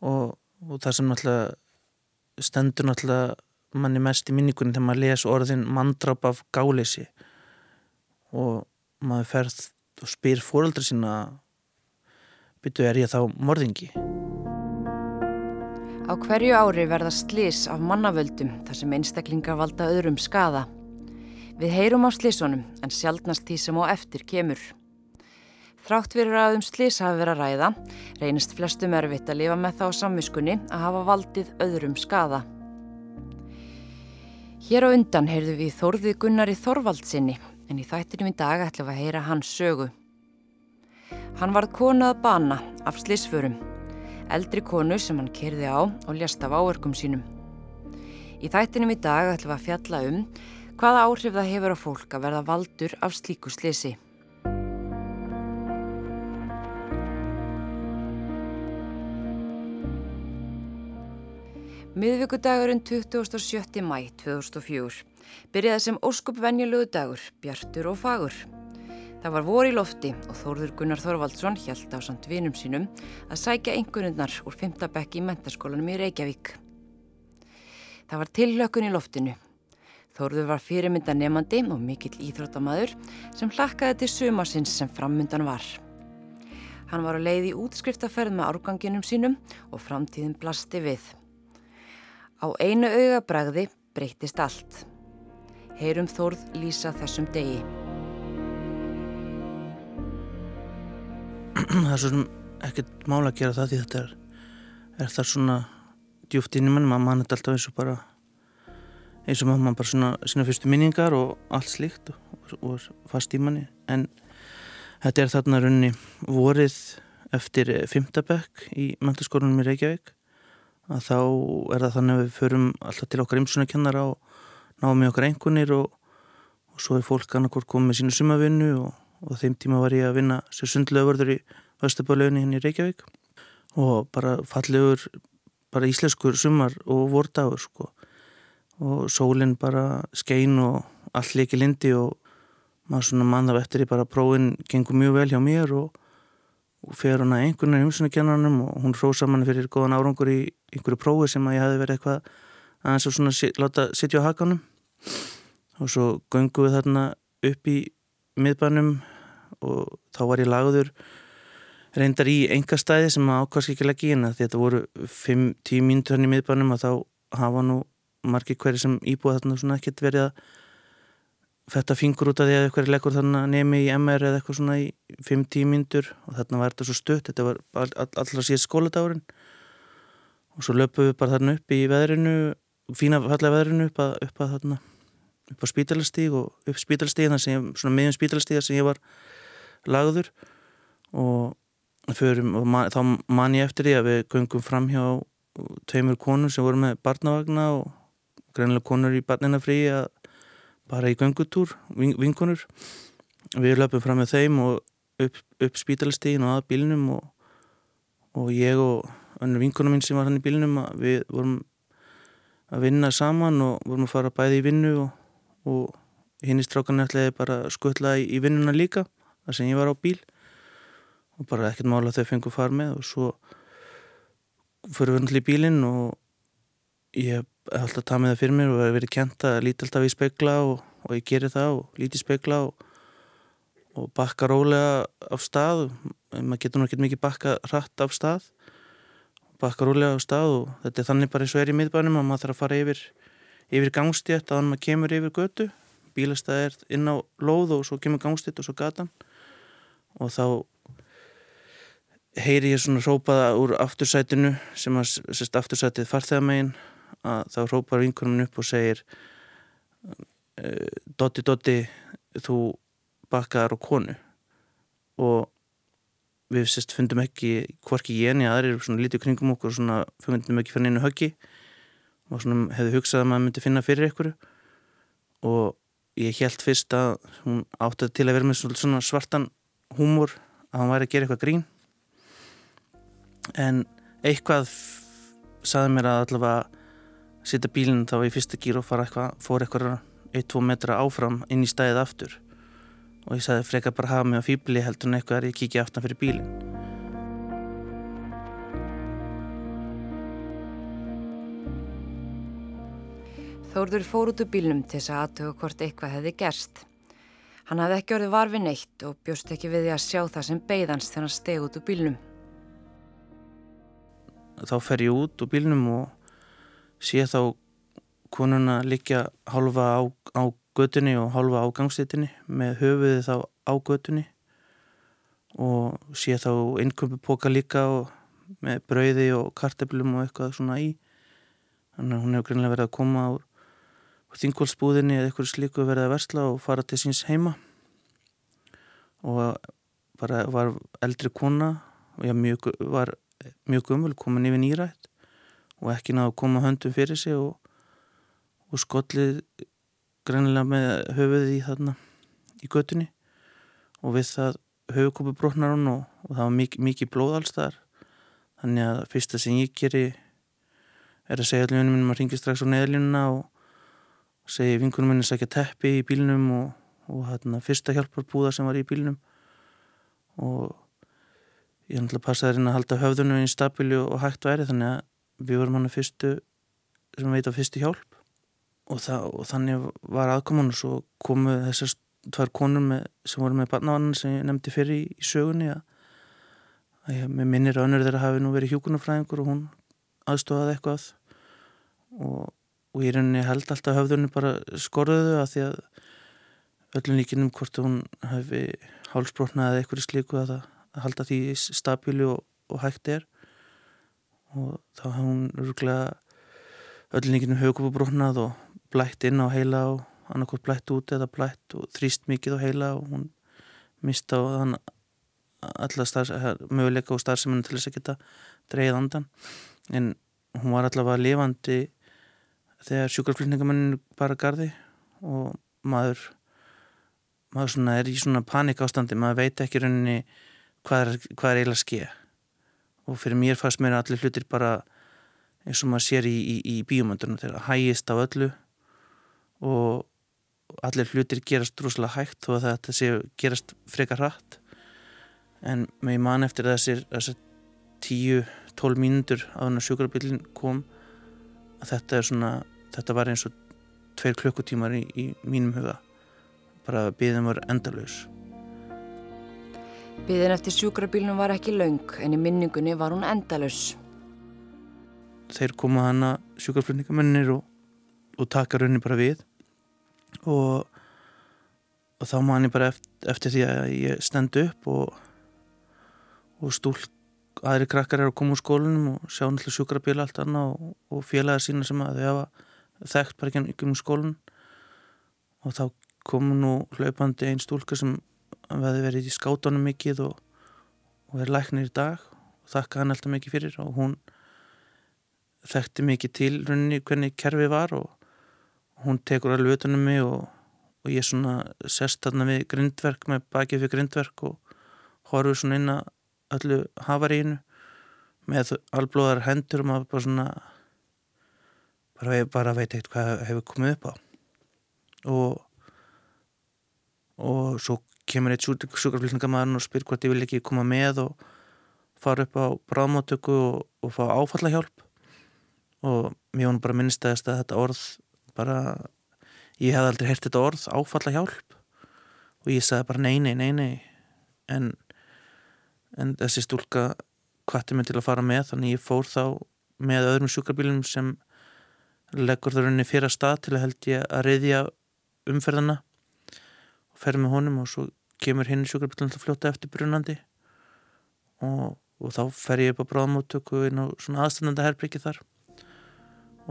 og, og það sem náttúrulega stendur náttúrulega manni mest í minningunni þegar maður les orðin mandrap af gáleysi og maður ferð og spyr fóröldra sína byrju er ég þá morðingi Á hverju ári verða slís af mannavöldum þar sem einstaklingar valda öðrum skada. Við heyrum á slísunum en sjálfnast því sem á eftir kemur. Þrátt fyrir að um slís hafi verið að ræða, reynist flestum erfitt að lifa með þá samviskunni að hafa valdið öðrum skada. Hér á undan heyrðu við Þórði Gunnar í Þorvaldsinni en í þættinum í dag ætlum við að heyra hans sögu. Hann varð konað bana af slísförum, eldri konu sem hann kerði á og ljast af áverkum sínum. Í þættinum í dag ætlum við að fjalla um hvaða áhrif það hefur á fólk að verða valdur af slíku slísi. Miðvíkudagurinn 27. mæ 2004 byrjaði sem óskup venjulegu dagur, bjartur og fagur. Það var vor í lofti og Þórður Gunnar Þorvaldsson hjælt á samt vinum sínum að sækja einhvernundnar úr 5. bekk í mentaskólanum í Reykjavík. Það var tillökun í loftinu. Þórður var fyrirmynda nefandi og mikill íþróttamaður sem hlakkaði til sumasins sem frammyndan var. Hann var að leiði útskriftaferð með árganginum sínum og framtíðin blasti við. Á einu augabræði breytist allt. Heyrum Þórð lýsa þessum degi. það er svo ekkert mála að gera það því þetta er, er það svona djúft inn í mann, maður mann er alltaf eins og bara eins og maður bara svona sína fyrstu minningar og allt slíkt og, og fast í manni en þetta er þarna raunni vorið eftir fymtabekk í menturskórunum í Reykjavík að þá er það þannig að við förum alltaf til okkar ymsunarkennara og náum í okkar engunir og, og svo er fólk annarkort komið með sínu sumavinnu og, og þeim tíma var ég að vinna sér sundlöfurður í Östubálauðinni hinn í Reykjavík. Og bara fallegur bara íslenskur sumar og vordagur sko. Og sólinn bara skein og allt leiki lindi og maður svona mann af eftir í bara prófin gengur mjög vel hjá mér og, og fer hana einhvern veginn umsunni kennanum og hún rósa mann fyrir góðan árangur í einhverju prófi sem að ég hafi verið eitthvað aðeins að svona láta sitja á hakanum. Og svo göngum við þarna upp í miðbænum og þá var ég lagður reyndar í enga stæði sem ákvæmst ekki leggja í hérna því þetta voru 5-10 mínutur hann í miðbænum og þá hafa nú margir hverju sem íbúið þarna svona ekkert verið að fetta fingur út af því að eitthvað leggur þarna nemi í MR eða eitthvað svona í 5-10 mínutur og þarna var þetta svo stutt, þetta var all, all, allra síðan skóladagurinn. Og svo löpum við bara þarna upp í veðrinu fína fallega veðrinu upp að, upp að þarna upp á spítalastíg og upp spítalastíg þannig sem svona meðum spítalastíga sem ég var lagður. Og, förum, og man, þá man ég eftir því að við göngum fram hjá tveimur konur sem voru með barnavagna og greinilega konur í barninafrí að bara í göngutúr vinkonur. Við löpum fram með þeim og upp, upp spítalastígin og að bílinum og, og ég og önnur vinkonum mín sem var hann í bílinum við vorum að vinna saman og vorum að fara bæði í vinnu og, og hinn í strákan ætlaði bara að skutla í, í vinnuna líka þar sem ég var á bíl. Og bara ekkert mála þau fengu far með og svo fyrir við náttúrulega í bílinn og ég hef alltaf tað með það fyrir mér og verið kent að líti alltaf í speikla og, og ég gerir það og líti í speikla og, og bakka rólega af stað maður getur náttúrulega mikið bakka hratt af stað. Bakka rólega af stað og þetta er þannig bara eins og er í miðbænum að maður þarf að fara yfir yfir gangstétt að hann maður kemur yfir götu. Bílastæð er inn á lóð og svo kemur gangstétt og svo gatan. Og þá heyri ég svona rópaða úr aftursætinu sem að aftursætið farþegamegin að þá rópar vinkunum upp og segir eh, Dotti Dotti þú bakkaðar á konu. Og við sérst fundum ekki hvorki ég en ég aðrir svona lítið kringum okkur og svona fundum ekki fyrir einu höggi. Og svona hefði hugsað að maður myndi finna fyrir ykkur. Og ég held fyrst að hún átti til að vera með svona svartan húmor að hann væri að gera eitthvað grín. En eitthvað saði mér að allavega setja bílinn þá í fyrsta gír og fara eitthvað, fór eitthvað 1-2 metra áfram inn í stæðið aftur. Og ég sagði frekar bara hafa mig á fýbli heldur en eitthvað er ég kikið aftan fyrir bílinn. Þórður fór út úr bílnum til þess að aðtöku hvort eitthvað hefði gerst. Hann hafði ekki orðið varfin eitt og bjóst ekki við því að sjá það sem beigðans þegar hann steg út úr bílnum. Þá fer ég út úr bílnum og sé þá konuna líka hálfa á, á götunni og hálfa á gangstéttinni með höfuði þá á götunni. Og sé þá innkömpu póka líka og með brauði og karteblum og eitthvað svona í. Þannig að hún hefur greinlega verið að koma á þingolsbúðinni eða eitthvað slíku verið að versla og fara til síns heima. Og bara var eldri kona og ég mjög, var mjög gummul komin yfir nýrætt og ekki náðu að koma höndum fyrir sig og, og skollið greinilega með höfuðið í þarna í göttunni og við það höfukopi brotnar hún og, og það var mikið, mikið blóð alls þar þannig að fyrsta sem ég geri er að segja allir vinnum minnum að ringi strax á neðlínuna og segi vinkunum minni sækja teppi í bílnum og, og hérna fyrsta hjálparbúða sem var í bílnum. Og ég ætla að passa það inn að halda höfðunum í stabíli og hægt væri þannig að við vorum hann að fyrstu sem veit á fyrstu hjálp. Og, það, og þannig var aðkoman og svo komu þessar tvær konur með, sem voru með barnavannan sem ég nefndi fyrir í, í sögunni að, að ég með minnir önnur þeirra hafi nú verið hjókunarfræðingur og hún aðstofaði eitthvað. Og og í rauninni held alltaf höfðunni bara skorðuðu að því að öllum líkinum hvort hún hefði hálsbrotnað eða eitthvað slíku að, að halda því stabílu og, og hægt er og þá hafði hún rúglega öllum líkinum högubbrotnað og blætt inn á heila og annarkort blætt út eða blætt og þrýst mikið á heila og hún mista á þann alla möguleika og starfsemunum til þess að geta dreyð andan en hún var allavega lifandi þegar sjúkarflutningamennin bara gardi og maður maður svona er í svona panik ástandi maður veit ekki rauninni hvað er, hvað er eiginlega ske og fyrir mér fannst mér allir hlutir bara eins og maður sér í, í, í bíomöndunum þegar hægist á öllu. Og allir hlutir gerast droslega hægt og þetta sé gerast frekar hratt. En með mann eftir þessir, þessir 10-12 mínútur á þannig að sjúkrarbílinn kom að þetta svona þetta var eins og tveir klukkutímar í, í mínum huga. Bara byðin var endalus Byðin eftir sjúkrabílunum var ekki laung en í minningunni var hún endalus Þeir koma hana sjúkraflutningamennir og, og taka raunni bara við. Og, og þá má hann bara eftir, eftir því að ég stend upp og, og stúlk aðri krakkar eru að koma úr skólinum og sjá náttúrulega sjúkrabíla allt annað og, félaga sína sem að þau hafa þekkt bara ekki um skólinn og þá komu nú hlaupandi einn stúlka sem veði verið í skátunum mikið og, og er læknir í dag. Og þakka hann alltaf mikið fyrir og hún þekkti mikið til rauninni hvernig kerfið var og hún tekur alveg utanum mig og, og ég svona sest þarna við grindverk með bakið fyrir grindverk og horfur svona inn að öllu hafarínu með alblóðar hendur og maður bara svona bara, bara veit eitt hvað hefur komið upp á. Og og svo kemur eitt sjúkarflýtningamæðurinn og spyr hvort ég vil ekki koma með og fara upp á bráðmáttöku og, og fá áfallahjálp. Og hún bara minnstæðist að þetta orð bara ég hef aldrei hert þetta orð áfallahjálp. Og ég sagði bara nei, nei, nei, nei. En en þessi stúlka kvatti mig til að fara með þannig ég fór þá með öðrum sjúkrabílum sem leggur það rauninni fyrir að stað til að held ég að reyðja umferðana og fer með honum og svo kemur hinn sjúkrabílum til að fljóta eftir brunandi og, og þá fer ég upp á bráðmáttöku inn á svona aðstændanda herbriki þar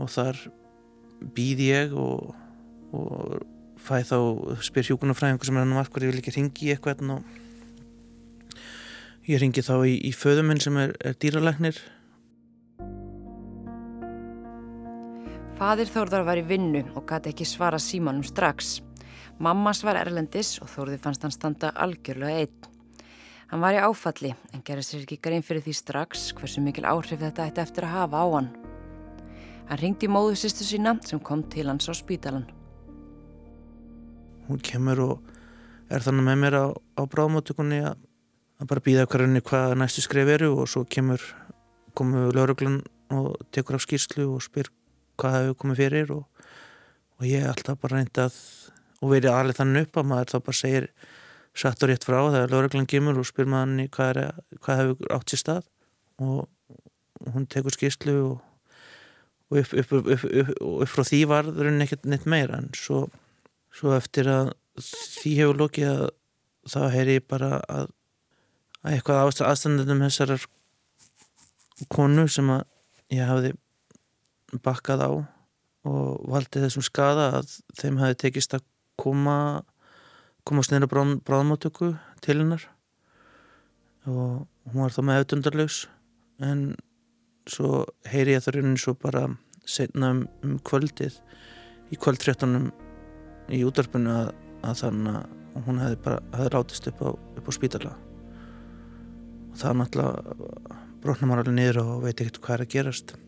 og þar býð ég og, og fæ þá spyr hjúkunarfræðingu sem er hann markvar ég vil ekki ringi í eitthvað og Ég ringi þá í, í föðuminn sem er, er dýralæknir. Fadir Þórðar var í vinnu og gæti ekki svara símanum strax. Mammas var erlendis og Þórði fannst hann standa algjörlega einn. Hann var í áfalli en gerði sér ekki grein fyrir því strax hversu mikil áhrif þetta ætti eftir að hafa á hann. Hann ringdi í móðu sýstu sína sem kom til hans á spítalan. Hún kemur og er þannig með mér á, á bráðmóttugunni að bara býða hverjum hvað næstu skref eru og svo kemur komu lauruglan og tekur af skýrslu og spyr hvað hefur komið fyrir og og ég alltaf bara reyndi að og verið alveg þannig upp að maður þá bara segir satt og rétt frá þegar lauraglann gemur og spyr maður hann í hvað, hvað hefur átt sér stað. Og hún tekur skýrslu og, og upp, upp, upp, upp frá því var það raunin ekkert neitt meira. En svo, svo eftir að því hefur lókið að þá heyri ég bara að, að eitthvað aðstandendum þessarar konu sem að ég hafði bakkað á og valdi þessum skada að þeim hafi tekist að koma komast neyra bráðmáttöku til hennar. Og hún var þá með auðvundarlegs en svo heyri ég það raunin svo bara setna um, um kvöldið í kvöldfréttunum í útarpunni að, að þannig að hún hefði bara hefði rátist upp á, upp á spítala. Og það náttúrulega brotna maður alveg niður og veit ekkert hvað er að gerast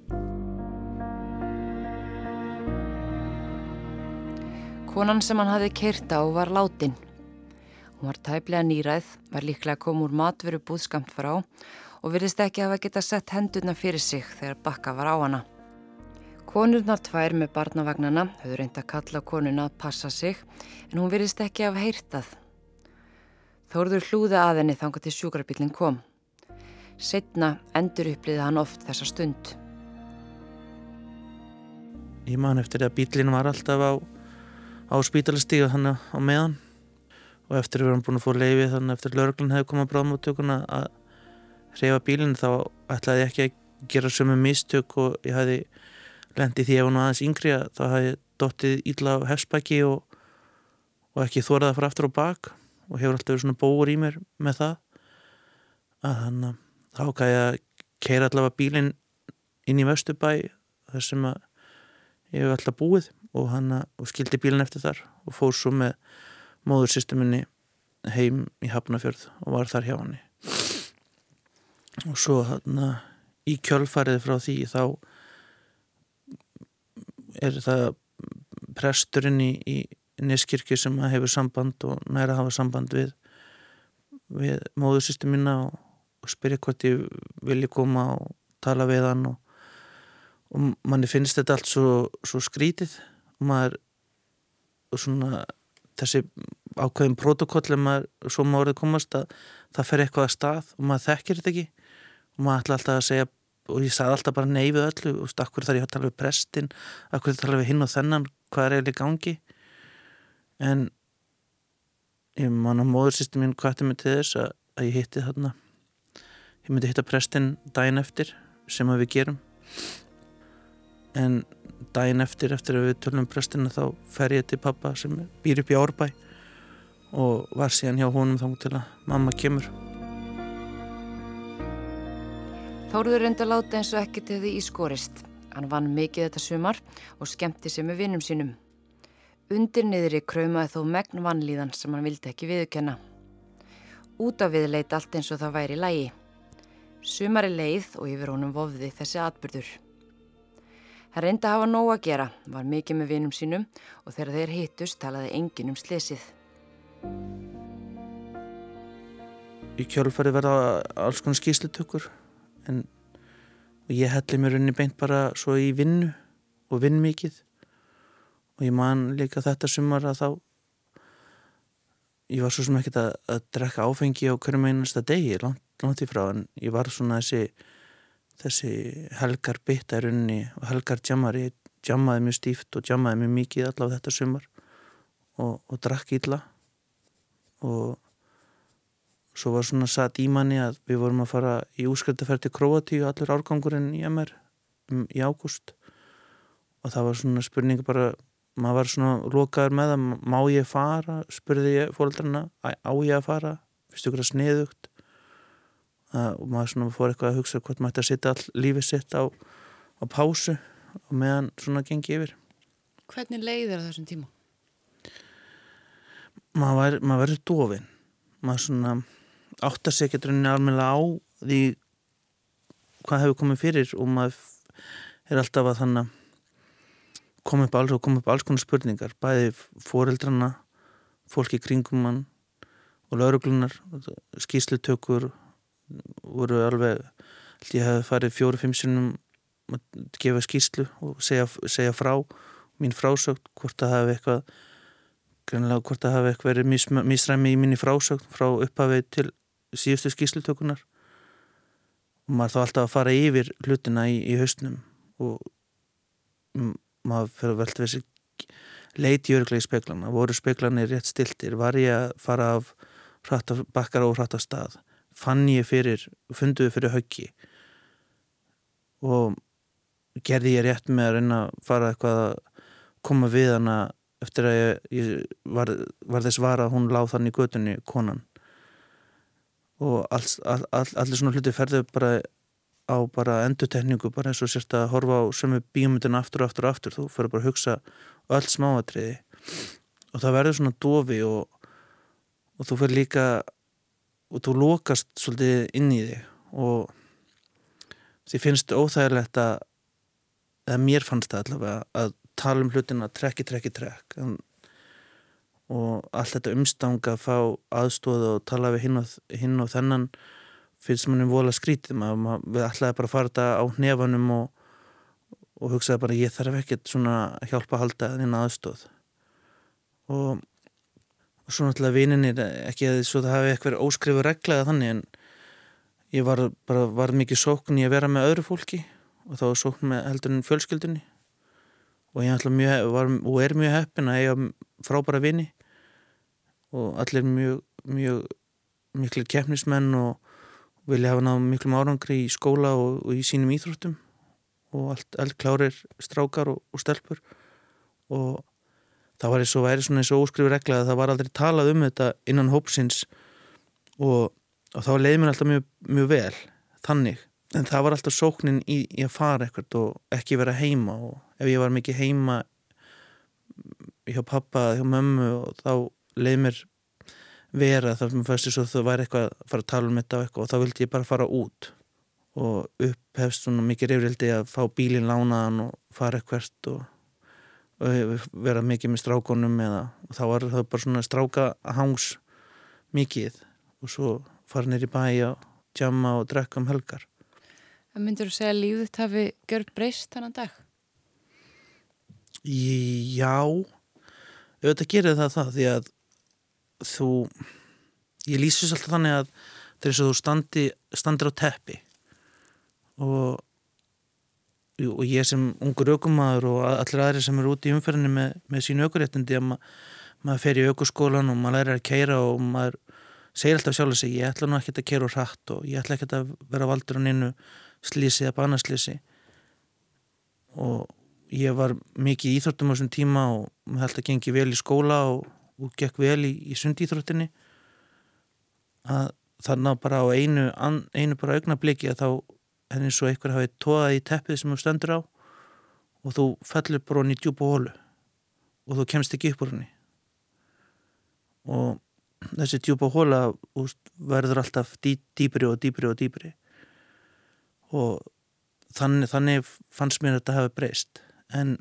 Konan sem hann hafi keirt á var látin. Hún var tæplega nýræð, var líklega að koma úr matveru búðskamt frá og virðist ekki hafa geta sett hendurna fyrir sig þegar bakka var á hana. Konurnar tvær með barnavagnana höfðu reynd að kalla konuna að passa sig en hún virðist ekki hafa heyrtað. Þórður hlúði að henni þanga til sjúkrabillin kom. Setna endur uppliði hann oft þessa stund. Ég man eftir að bílinn var alltaf á á spítalastígu þannig á meðan. Og eftir að við erum búin að fóra leiði þannig eftir að lauruglan hefði komað bráðmáttökuna að reyfa bílinn þá ætlaði ég ekki að gera sömu mistök og ég hefði lendið því ef hún var aðeins yngri að þá hefði dóttið ílla á hefspæki og, og ekki þórað að fara aftur og bak. Og hefur alltaf verið svona bóur í mér með það. Að þannig þá gæði að keira allavega bílinn inn í Vestubæ þar sem að ég hef alltaf búið og hann og skildi bílinn eftir þar og fór svo með móðursysteminni heim í Hafnafjörð og var þar hjá hann og svo hann í kjölfarið frá því þá er það presturinn í, í Neskirkju sem hefur samband og næra hafa samband við við móðursystemina og, og spyrja hvort ég vilji koma og tala við hann og, og manni finnst þetta allt svo, svo skrítið maður svona þessi ákveðin protokoll en maður, svo maður orðið komast að það fer eitthvað að stað og maður þekkir þetta ekki. Og maður ætla alltaf að segja og ég sagði alltaf bara nei við öllu og akkur þar ég að tala við prestin akkur tala við hinn og þennan? Hvað er eiginlega gangi? En ég man á móðursýstum mín hvað þetta með til þess að, að ég hitti þarna. Ég myndi hitta prestin daginn eftir sem að við gerum. En daginn eftir eftir að við tölum um prestina þá fer ég til pappa sem býr upp í Árbæ og var síðan hjá honum þá til að mamma kemur. Þóruður reynda láta eins og ekkert hefði ískorist hann vann mikið þetta sumar og skemmti sig með vinnum sínum. Undir niðri kraumaði þó megn vannlíðan sem hann vildi ekki viðkenna út á við leit allt eins og það væri lægi. Sumari leið og yfir honum vofði þessi atbyrður Það reyndi að hafa nóg að gera, var mikið með vinum sínum og þegar þeir hittust talaði engin um slesið. Í kjálfari verða alls konar skýslutökur en ég helli mér unni beint bara svo í vinnu og vinn mikið og ég man líka þetta sumar að þá ég var svo sem ekkert að, að drekka áfengi á hverjum einasta degi langt, langt í frá en ég var svona þessi þessi helgar byttarunni og helgar jammari jammaði mjög stíft og jammaði mjög mikið allavega þetta sumar og, og drakk ítla og svo var svona satt í manni að við vorum að fara í úskriftaferð til Kroatíu allir árgangurinn í MR um, í ágúst. Og það var svona spurning bara maður var svona lokaður með að má ég fara? spurði ég fólkarna á ég að fara? Finnst ykkur að sniðugt og maður svona fór eitthvað að hugsa hvort maður ætti að setja all lífið sitt á, á pásu og meðan svona gengi yfir Hvernig leiðir það þessum tíma? Maður, verður dofin maður svona áttar sig ekki rauninni almenna á því hvað hefur komið fyrir og maður er alltaf að þannig koma upp alls og koma upp alls konar spurningar bæði fóreldrana fólki kringum mann og lauruglunar skýslutökur voru alveg ég hef farið fjóru-fimm sinnum að gefa skýrslu og segja, segja frá mín frásögn hvort það hafi eitthvað greinlega hvort það hafi eitthvað verið misræmi í minni frásögn frá upphafið til síðustu skýslutökunar og maður þá alltaf að fara yfir hlutina í, í haustnum og maður fyrir að velta þessi leiti örglega í speklana, voru speklanir rétt stiltir, var ég að fara af bakkar og hratta stað fann ég fyrir, funduði fyrir höggi. Og gerði ég rétt með að reyna að fara eitthvað að koma við hana eftir að ég, ég var, var þess vara að hún láð þannig í götunni konan. Og alls, all, all, allir svona hluti ferðu bara á bara endutekningu bara eins og sérst að horfa á sömu bíomundin aftur og aftur og aftur. Þú fyrir bara að hugsa öll smáatriði. Og það verður svona dofi og, og þú fyrir líka og þú lókast svolítið inn í þig og því finnst óþægilegt að eða mér fannst það allavega að tala um hlutina trekki, trekki, trekk en, og allt þetta umstanga að fá aðstóð og tala við hinn og, hinn og þennan finnst manni vola skrítið. Maður, við ætlaði bara að fara þetta á nefanum og, og hugsaði bara ég þarf ekkert svona hjálpa að halda þín aðstóð og svo náttúrulega vininir ekki að það hafi eitthvað óskrifu reglaði þannig en ég var bara var mikið sókn í að vera með öðru fólki og þá sókn með heldurinn fjölskyldunni. Og ég mjög, var, og er mjög heppin að eiga frábæra vini og allir mjög mjög miklu keppnismenn og vilja hafa náðu miklum árangri í skóla og, og í sínum íþróttum. Og allt, allt klárir strákar og, og stelpur. Og það var eins og væri svona eins og óskrifur regla að það var aldrei talað um þetta innan hópsins og, og þá leiði mér alltaf mjög, mjög vel þannig, en það var alltaf sóknin í, í að fara ekkert og ekki vera heima og ef ég var mikið heima hjá pappa, hjá mömmu og þá leiði mér vera þar með fæstu svo það væri eitthvað að fara að tala um þetta og eitthvað og þá vildi ég bara fara út og upphefst svona mikið reyfrildi að fá bílinn lánaðan og fara og, og vera mikið með strákonum eða þá var það bara svona stráka hangs mikið og svo fara neyri bæ og tjama og drekka um helgar Það myndur þú segja að lífið þetta hafi gjört breyst þannan dag? Já auðvitað gerir það það því að þú ég lýsist alltaf þannig að eins og þú standi, standir á teppi og og ég sem ungur aukumæður og allir aðri sem eru út í umferðinni með, með sínu aukuréttindi að ma maður fer í aukuskólan og maður lærir að keira og maður segir alltaf sjálf að segja ég ætla nú ekki að keira úr hratt og ég ætla ekki að vera valdur á nynnu slísi eða banaslísi og ég var mikið í Íþróttum á þessum tíma og maður held að gengi vel í skóla og og gekk vel í, í sundíþróttinni. Að þannig bara á einu, an, einu bara augnabliki að þá henni svo einhver hafið tóðað í teppið sem þú stendur á og þú fellur bara hún í djúbu hólu og þú kemst ekki upp úr henni. Og þessi djúbu hóla verður alltaf dý, dýbri og dýbri og dýbri og þannig, þannig fannst mér að þetta hafi breyst. En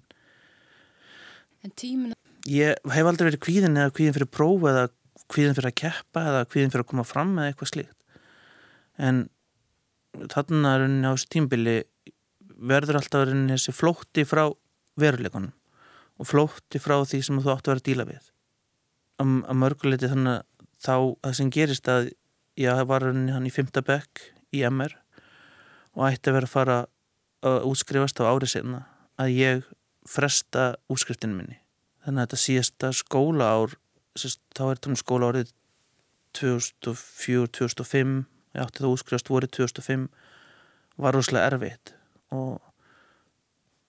en tímina ég hef aldrei verið kvíðin eða kvíðin fyrir próf eða kvíðin fyrir að keppa eða kvíðin fyrir að koma fram eða eitthvað slíkt. En þarna rauninni á þessu tímbili verður alltaf rauninni þessi flótti frá veruleikunum og flótti frá því sem þú átt að vera að díla við. Að, mörguleiti þannig að þá það sem gerist að ég var rauninni hann í fymta bekk í MR og ætti að vera að fara að útskrifast á árið senna að ég fresta útskriftinu minni. Þannig að þetta síðasta skóla ár þá er þetta um skóla árið 2004-2005 ég átti það útskrifast vorið 2005 var rosalega erfitt. Og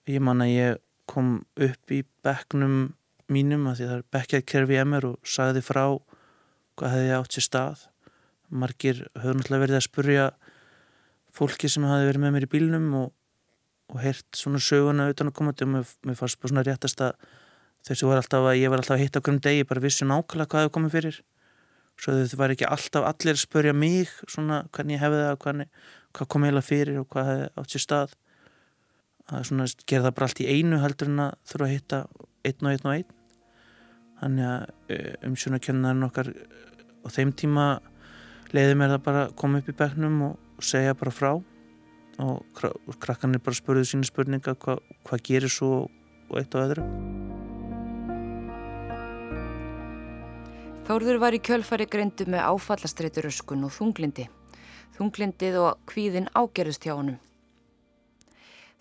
ég man að ég kom upp í bekknum mínum að því það er bekkjaðkerfi í MR og sagði frá hvað hefði átt sér stað. Margir höfðu náttúrulega verið að spurja fólki sem hafi verið með mér í bílnum og, og heyrt svona söguna utan að koma til og mér, mér fannst bara svona réttast að þessu var alltaf að ég var alltaf að hitta okkur um degi bara vissu nákvæmlega hvað hefur komið fyrir svo þau var ekki alltaf allir að spörja mig svona hvernig ég hefði það hvernig, hvað kom heila fyrir og hvað hefði átt sér stað. Að svona gera það bara allt í einu heldur en að þurfa að hitta einn og einn og einn. Þannig að e, umsjónakennarinn okkar á þeim tíma leiði mér það bara koma upp í begnum og segja bara frá. Og krakkanir bara spurðu sína spurninga hvað hva gerir svo og eitt og öðru Þórður var í kjölfari greindu með áfallastreituröskun og þunglindi. Þunglindið og kvíðin ágerðust hjá honum.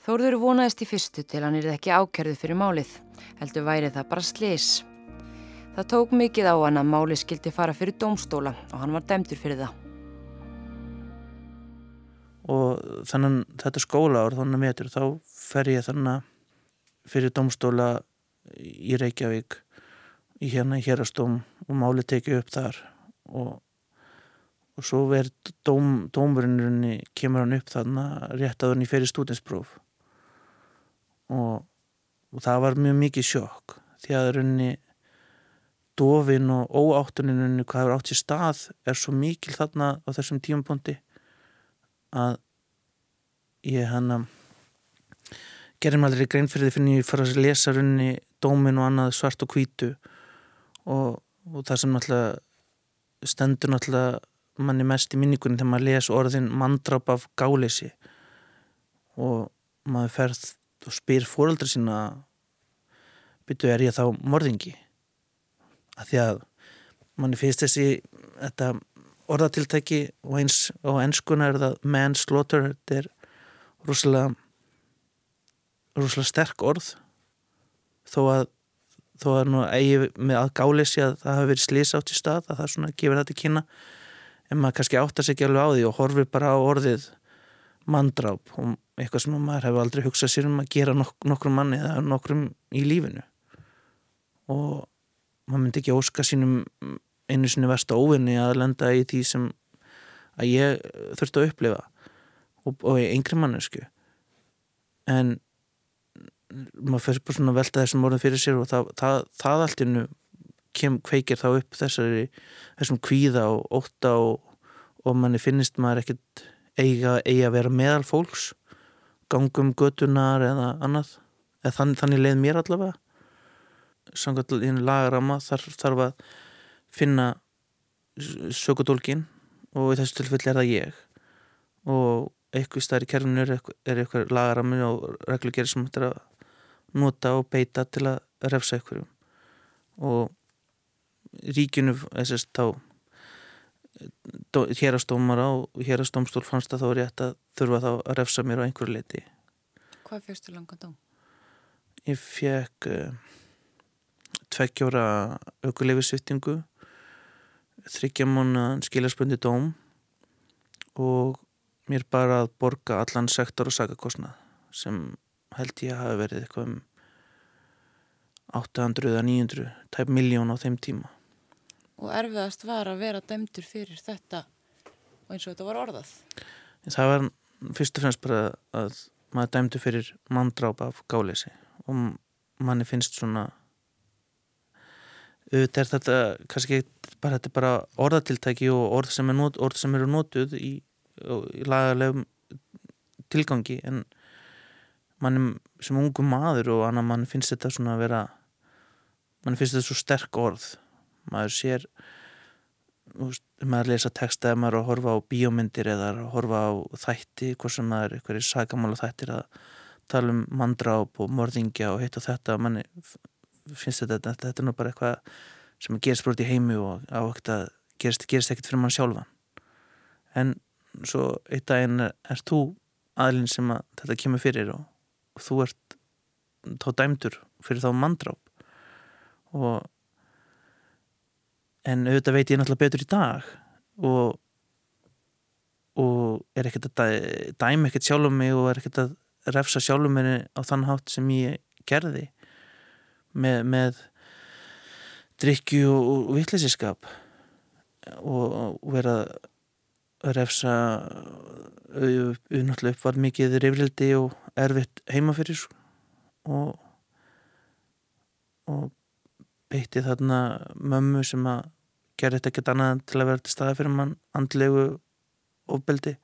Þórður vonaðist í fyrstu til hann er ekki ákerðu fyrir málið, heldur væri það bara slis. Það tók mikið á hann að máli skildi fara fyrir dómstóla og hann var dæmdur fyrir það. Og þannig þetta skóla ár þannig metur þá fer ég þannig fyrir dómstóla í Reykjavík í hérna í hérastóm og máli tekið upp þar. Og, og svo verð dóm, dómurinnurinn kemur hann upp þannig rétt að hann í fyrir stúdinspróf og, og það var mjög mikið sjokk því að runni dofin og óáttuninunni hvað hefur átt sér stað er svo mikil þarna á þessum tímapunkti að ég hann að gerum aldrei grein fyrir því fyrir að ég fara að lesa runni dómin og annað svart og hvítu og, og það sem náttúrulega stendur náttúrulega manni mest í minningunni þegar maður les orðin mandrap af gáleysi og maður ferð og spyr fóröldra sína byrju er ég þá morðingi? Að því að manni finnst þessi þetta orðatiltæki og eins á ennskuna er það manslaughter þetta er rúslega rúslega sterk orð. Þó að þó að nú eigi með að gálesi að það hafi verið slís átt í stað að það svona gefur þetta kynna. En maður kannski áttar sig ekki alveg á því og horfir bara á orðið mandráp og eitthvað sem maður hefur aldrei hugsað sér um að gera nok nokkrum manni eða nokkrum í lífinu. Og maður myndi ekki óska sínum einu sinni versta óvinni að lenda í því sem að ég þurfti að upplifa. Og, og yngri mannesku en maður fyrir bara svona að velta þessum orðin fyrir sér og það, það, það allt innu kem kveikir þá upp þessari þessum kvíða og ótta og, og manni finnist maður ekkert eiga, eiga að vera meðal fólks gangum götunar eða annað. Eða þann, þannig leið mér allavega. Samkvæmt í lagarama þarf, þarf að finna sökudólkin og í þessu tilfelli er það ég. Og eitthvað stær í kerfinu er eitthvað lagarami og reglugjari sem þetta er að nota og beita til að refsa ykkurum og ríkinu þessast þá hérastómara og hérastómstól fannst að þá er rétt að þurfa þá að refsa mér á einhverju leiti Hvað fyrstu langan dóm? Ég fekk uh, tveggjóra aukuleifisvittingu þryggjamána skiljarspundi dóm og mér bara að borga allan sektor og sagakostnað sem held ég að hafa verið eitthvað um 800 eða 900 tæp miljón á þeim tíma. Og erfiðast var að vera dæmdur fyrir þetta og eins og þetta var orðað. Það var fyrst og fremst bara að maður dæmdur fyrir manndráp af gáleysi. Og manni finnst svona auðvitað er þetta kannski bara, þetta bara orðatiltæki og orð sem, not, orð sem eru nótuð í, í lagalegum tilgangi en mann sem ungum maður og annar mann finnst þetta svona að vera mann finnst þetta svo sterk orð. Maður sér veist, maður lesa texta maður að horfa á bíómyndir eða að horfa á þætti hvort sem maður er eitthvað í sagamála þættir að tala um mandráp og morðingja og hitt og þetta mann finnst þetta, þetta, þetta er nú bara eitthvað sem gerist brot í heimi og á ekkert að gerist, gerist ekkert fyrir mann sjálfan. En svo eitt daginn er, er þú aðlinn sem að þetta kemur fyrir og þú ert þá dæmdur fyrir þá mandráp og en auðvitað veit ég náttúrulega betur í dag og og er ekkert að dæma ekkert sjálfum mig og er ekkert að refsa sjálfum minni á þann hátt sem ég gerði með, með drikju og, og vittleysiskap og, og vera refsa auðvitað upp var mikið reyfrildi og erfitt heima fyrir og og beitti þarna mömmu sem að gera þetta ekkert annað til að vera til staða fyrir mann andlegu ofbeldi.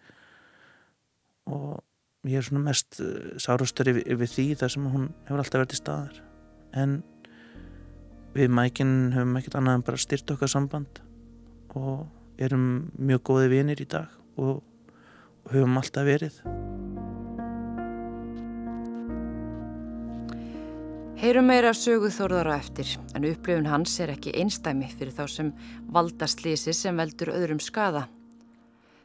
Og ég er svona mest sárastur yfir, yfir því þar sem hún hefur alltaf verið til staðar. En við mækinn höfum ekkert annað en bara styrt okkar samband og erum mjög góði vinir í dag og, og höfum alltaf verið Heyrum meira söguð þórðar á eftir, en upplifun hans er ekki einstæmi fyrir þá sem valda slísi sem veldur öðrum skada.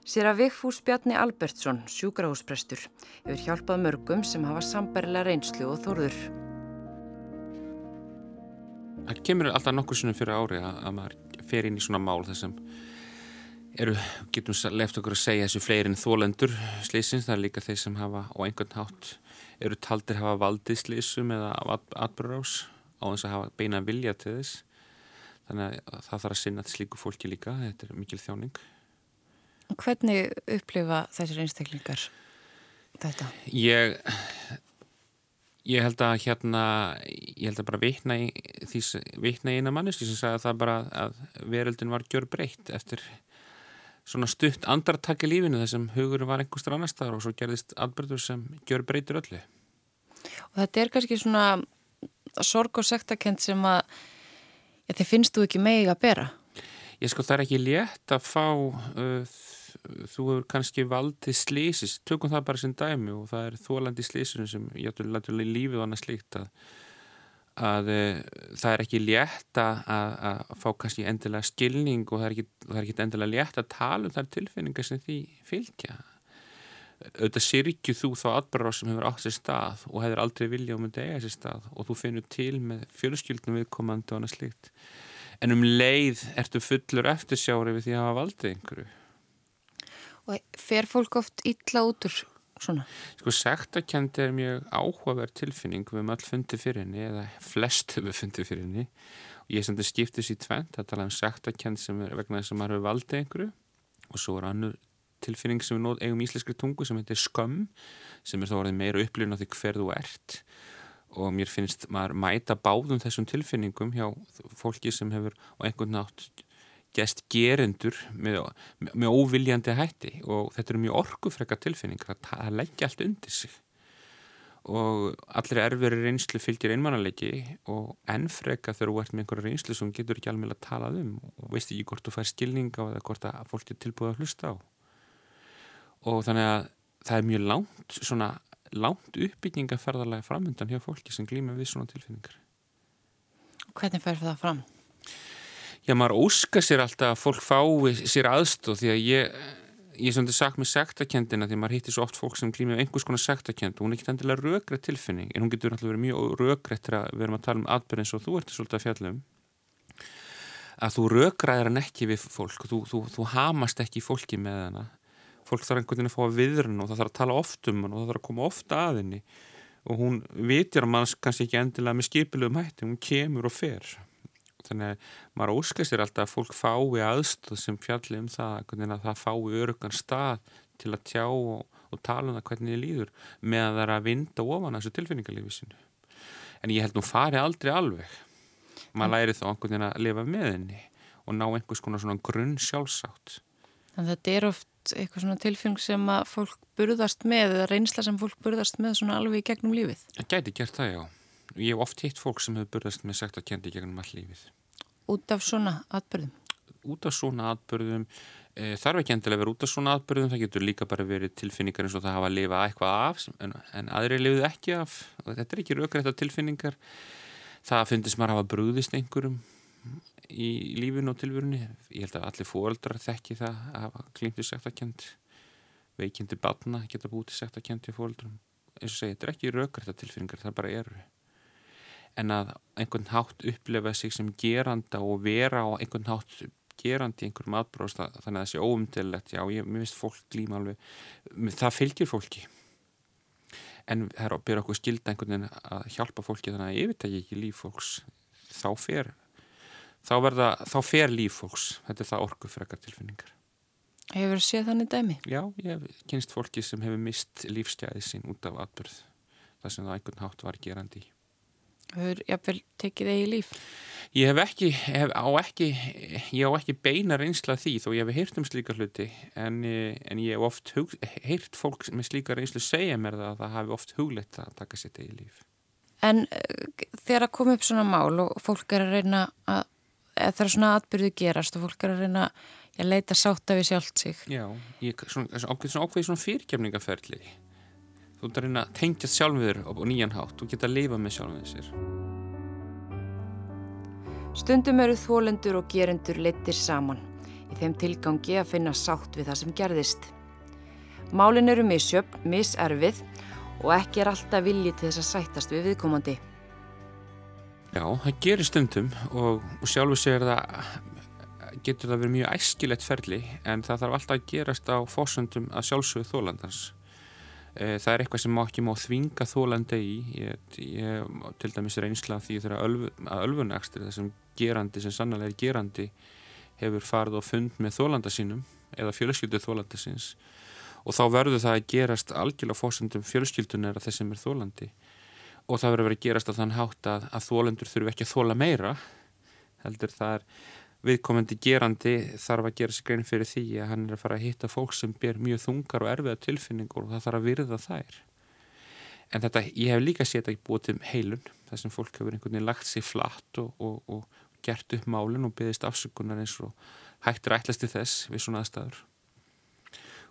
Sér að Vigfús Bjarni Albertsson, sjúkrahúsprestur, hefur hjálpað mörgum sem hafa sambarilega reynslu og þórður. Það kemur alltaf nokkur sinnum fyrir ári að, að maður fer inn í svona mál þar sem eru, getum left okkur að segja þessu fleiri en þólendur slísins, það er líka þeir sem hafa á einhvern hátt eru taldir hafa valdið slísum eða atbyrðurás á þess að hafa beina vilja til þess. Þannig að það þarf að sinna til slíku fólki líka, þetta er mikil þjáning. Hvernig upplifa þessir einstaklingar þetta? Ég ég held að hérna ég held að bara vitna í vitna í eina manneski sem sagði að það bara að veröldin var gjör breytt eftir svona stutt andartak í lífinu þar sem hugur var einhverstur annar staðar og svo gerðist atbyrður sem gjör breytur öllu. Og þetta er kannski svona sorg og sektakent sem að ja, þið finnst þú ekki megi að bera? Ég sko það er ekki létt að fá uh, þú hefur kannski valdið slísis, tökum það bara sem dæmi og það er þólandi slísinu sem ég ætla að lífið og annað slíkt að að uh, það er ekki létt að, að fá kannski endilega skilning og það er ekki, það er ekki endilega létt að tala um þær tilfinningar sem því fylgja. Auðvitað sirkju þú þá atbyrgar sem hefur átt sér stað og hefur aldrei vilja og myndi eiga sér stað og þú finnur til með fjölskyldnum viðkomandi og annað slikt en um leið ertu fullur eftirsjári við því að hafa valdið einhverju. Og fer fólk oft illa út úr svona? Sko sektakendi er mjög áhugaverð tilfinning. Við höfum all fundið fyrir henni eða flest höfum fundið fyrir henni. Og ég sem þetta skiptis í tvent að tala um sektakend sem er vegna þess að maður hefur valdið einhverju. Og svo er annur tilfinning sem við eigum í íslenskri tungu sem heitir skömm sem er þá orðið meira upplifin á því hver þú ert. Og mér finnst maður mæta báðum þessum tilfinningum hjá fólki sem hefur á einhvern nátt gæst gerendur með, með óviljandi hætti og þetta eru mjög orgufrekka tilfinningar að það leggja allt undir sig. Og allir erfiri reynslu fylgir einmannalegi og ennfreka þegar þú ert með einhverja reynslu sem getur ekki alveg að tala um og veist ekki hvort þú fær skilninga eða hvort að fólk er tilbúið að hlusta á. Og þannig að það er mjög langt svona langt uppbyggingaferðarlega framöndan hjá fólki sem glýma við svona tilfinningar. Hvernig fer það fram? Já, maður óska sér alltaf að fólk fái sér aðstóð því að ég, ég er svona sagt með sektakendina því maður hittir svo oft fólk sem glýmið einhvers konar sektakend og hún er ekki endilega röggrætt tilfinning en hún getur alltaf verið mjög röggrætt þegar við erum að tala um atbyrð eins og þú ert svolítið að fjalla um. Að þú röggræðir hann ekki við fólk þú, þú, þú hamast ekki fólki með hana. Fólk þarf einhvern veginn að fá að viðrun og það þarf að tala oft um hann og það þarf að koma ofta að henni. Og hún vitir að mann kannski ekki endilega með skipilum hætti, hún kemur og fer þannig að maður óskast sér alltaf að fólk fái aðstöð sem fjalli um það að það fái örugan stað til að tjá og, og tala um það hvernig þið líður með að það er að vinda ofan þessu tilfinningarlífi sinu en ég held nú fari aldrei alveg. Maður læri þá einhvern veginn að lifa með henni og ná einhvers konar svona grunn sjálfsátt. Þannig að þetta er oft eitthvað svona tilfinning sem að fólk burðast með eða reynsla sem fólk burðast með svona alveg í gegnum lífið? Það gæti gert það, já Ég hef oft hitt fólk sem hefur burðast með sagt að kendi gegnum all lífið. Út af svona atbyrðum? Út af svona atbyrðum. E, þarf ekki endilega að vera út af svona atbyrðum. Það getur líka bara verið tilfinningar eins og það hafa að lifa eitthvað af en, en aðri lifuð ekki af. Þetta er ekki raugrætt tilfinningar. Það finnst maður að hafa brúðist einhverjum í lífinu og tilvörunni. Ég held að allir fóreldrar þekki það að hafa klímtið sagt að kend. Veikindi batna geta bútið sagt að kendi fóreldrum. Eins og segja, þetta er ekki raugrætt tilfinningar, það bara eru en að einhvern hátt upplefa sig sem geranda og vera á einhvern hátt gerandi einhverjum atbróðs þannig að það sé óumdellegt, já, ég finnst fólk glíma alveg, það fylgir fólki. En það er að byrja okkur skilda einhvern veginn að hjálpa fólki þannig að ég veit ekki líf fólks. Þá fer þá, verða, þá fer líf fólks. Þetta er það orgu frekar tilfinningar. Hefur þið séð þannig dæmi? Já, ég hef kynst fólki sem hefur mist lífstjæði sín út af atbyrð það sem það einhvern hátt var gerandi í Hefur jáfnvel tekið þig í líf? Ég hef ekki, hef á ekki, ég á ekki beina reynsla því þó ég hef heyrt um slíka hluti en, en ég hef oft hug, heyrt fólk með slíka reynslu segja mér það að það hafi oft huglegt að taka þig í líf. En uh, þegar að koma upp svona mál og fólk er að reyna að, er svona atbyrðu gerast og fólk er að reyna að leita sátta við sjálft sig. Já, ég, svona, svona ákveði svona fyrirkjafningaferðli þú ert að reyna að tengja sjálfur og nýjan hátt og geta að lifa með sjálfur sér Stundum eru þólendur og gerendur leittir saman í þeim tilgangi að finna sátt við það sem gerðist. Málin eru misjöfn, miserfið og ekki er alltaf viljið til þess að sættast við viðkomandi. Já, það gerir stundum og, og sjálfur sér það getur það verið mjög æskilegt ferli en það þarf alltaf að gerast á fósundum að sjálfsögðu þólandans. Eh, það er eitthvað sem má ekki má þvinga þólanda í. Ég, ég til dæmis reynsla því þegar ölv, að ölfunækstur þessum gerandi sem sannlega er gerandi hefur farið og fund með þólanda sínum eða fjölskyldu þólanda síns. Og þá verður það að gerast algjörlega fórsendum fjölskyldunar að þessum er þólandi og það verður að vera að gerast að þann hátt að, að þólendur þurfu ekki að þóla meira heldur það er viðkomandi gerandi þarf að gera sig grein fyrir því að hann er að fara að hitta fólk sem ber mjög þungar og erfiða tilfinningur og það þarf að virða þær. En þetta, ég hef líka séð þetta ekki búið til heilun þar sem fólk hefur einhvern veginn lagt sér flatt og, og, og gert upp málun og byggðist afsökunar eins og hættir ætlasti þess við svona aðstæður.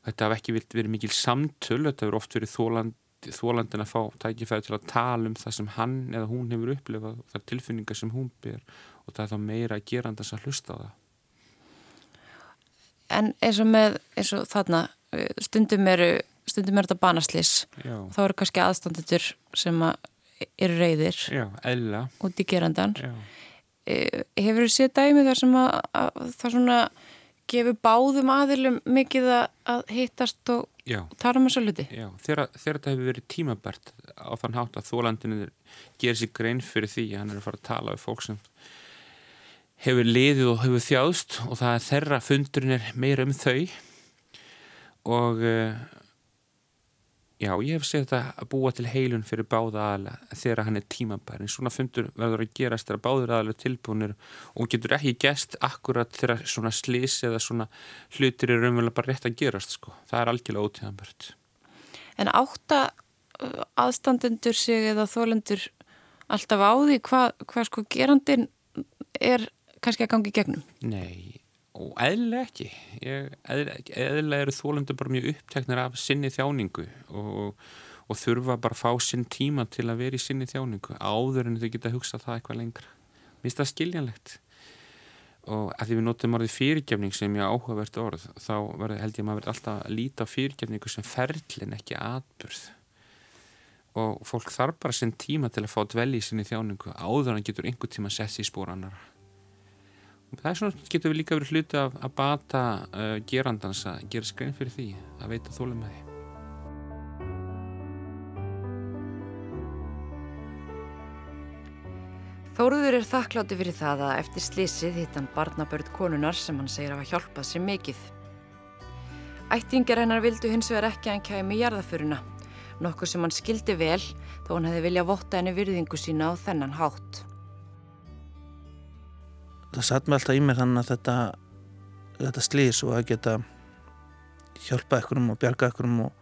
Og þetta hef ekki verið mikil samtöl þetta hefur oft verið þóland þólandin að fá tækifæri til að tala um það sem hann eða hún hefur upplifað og það tilfinningar sem hún ber og það er þá meira að gera þess að hlusta á það. En eins og með eins og þarna stundum eru stundum eru þetta banaslis Já. þá eru kannski aðstandendur sem að eru reyðir Já, út í gerandan Já. E, hefur þið séð dæmi þar sem að, að það svona gefur báðum aðilum mikið að hittast og tala um þessu luti Já, þegar, þetta hefur verið tímabært á þann hátt að þólandinu gerir sér grein fyrir því að hann er að fara að tala við fólk sem hefur liðið og hefur þjáðst og það er þeirra fundurinn er meira um þau og uh, já, ég hef segið þetta að búa til heilun fyrir báða aðla þegar hann er tímabærin. Svona fundur verður að gerast þegar báður aðla tilbúinir og getur ekki gæst akkurat þegar svona slís eða svona hlutir er raunverulega bara rétt að gerast sko. Það er algjörlega ótíðanbært. En átta uh, aðstandendur sig eða þólendur alltaf á því hvað hva sko gerandin er kannski að gangi gegnum? Nei, og eðlega ekki. Eðlega eru þólundur bara mjög uppteknir af sinni þjáningu og, og þurfa bara að fá sinn tíma til að vera í sinni þjáningu áður en þau geta að hugsa það eitthvað lengra. Mér finnst það skiljanlegt og að því við notum orðið fyrirgefning sem ég áhugavert orð þá verður, held ég að maður verður alltaf að líta fyrirgefningu sem ferlin ekki atburð og fólk þarf bara sinn tíma til að fá dvelli í sinni þjáningu áður en getur einhver tíma sett í spór annar það er svona, getur við líka verið hluti af að bata uh, gerandans að gera skrein fyrir því að veita þólum með því Þóruður er þakklátti fyrir það að eftir slísið hitt hann barnabörð konunar sem hann segir að hafa hjálpað sér mikið. Ættingar hennar vildu hins vegar ekki að hann kæmi í jarðaföruna, nokkuð sem hann skildi vel þó hann hefði viljað votta henni virðingu sína á þennan hátt það satt mér alltaf í mér þannig að þetta, þetta slís og að geta hjálpa ekkurum og bjarga ekkurum og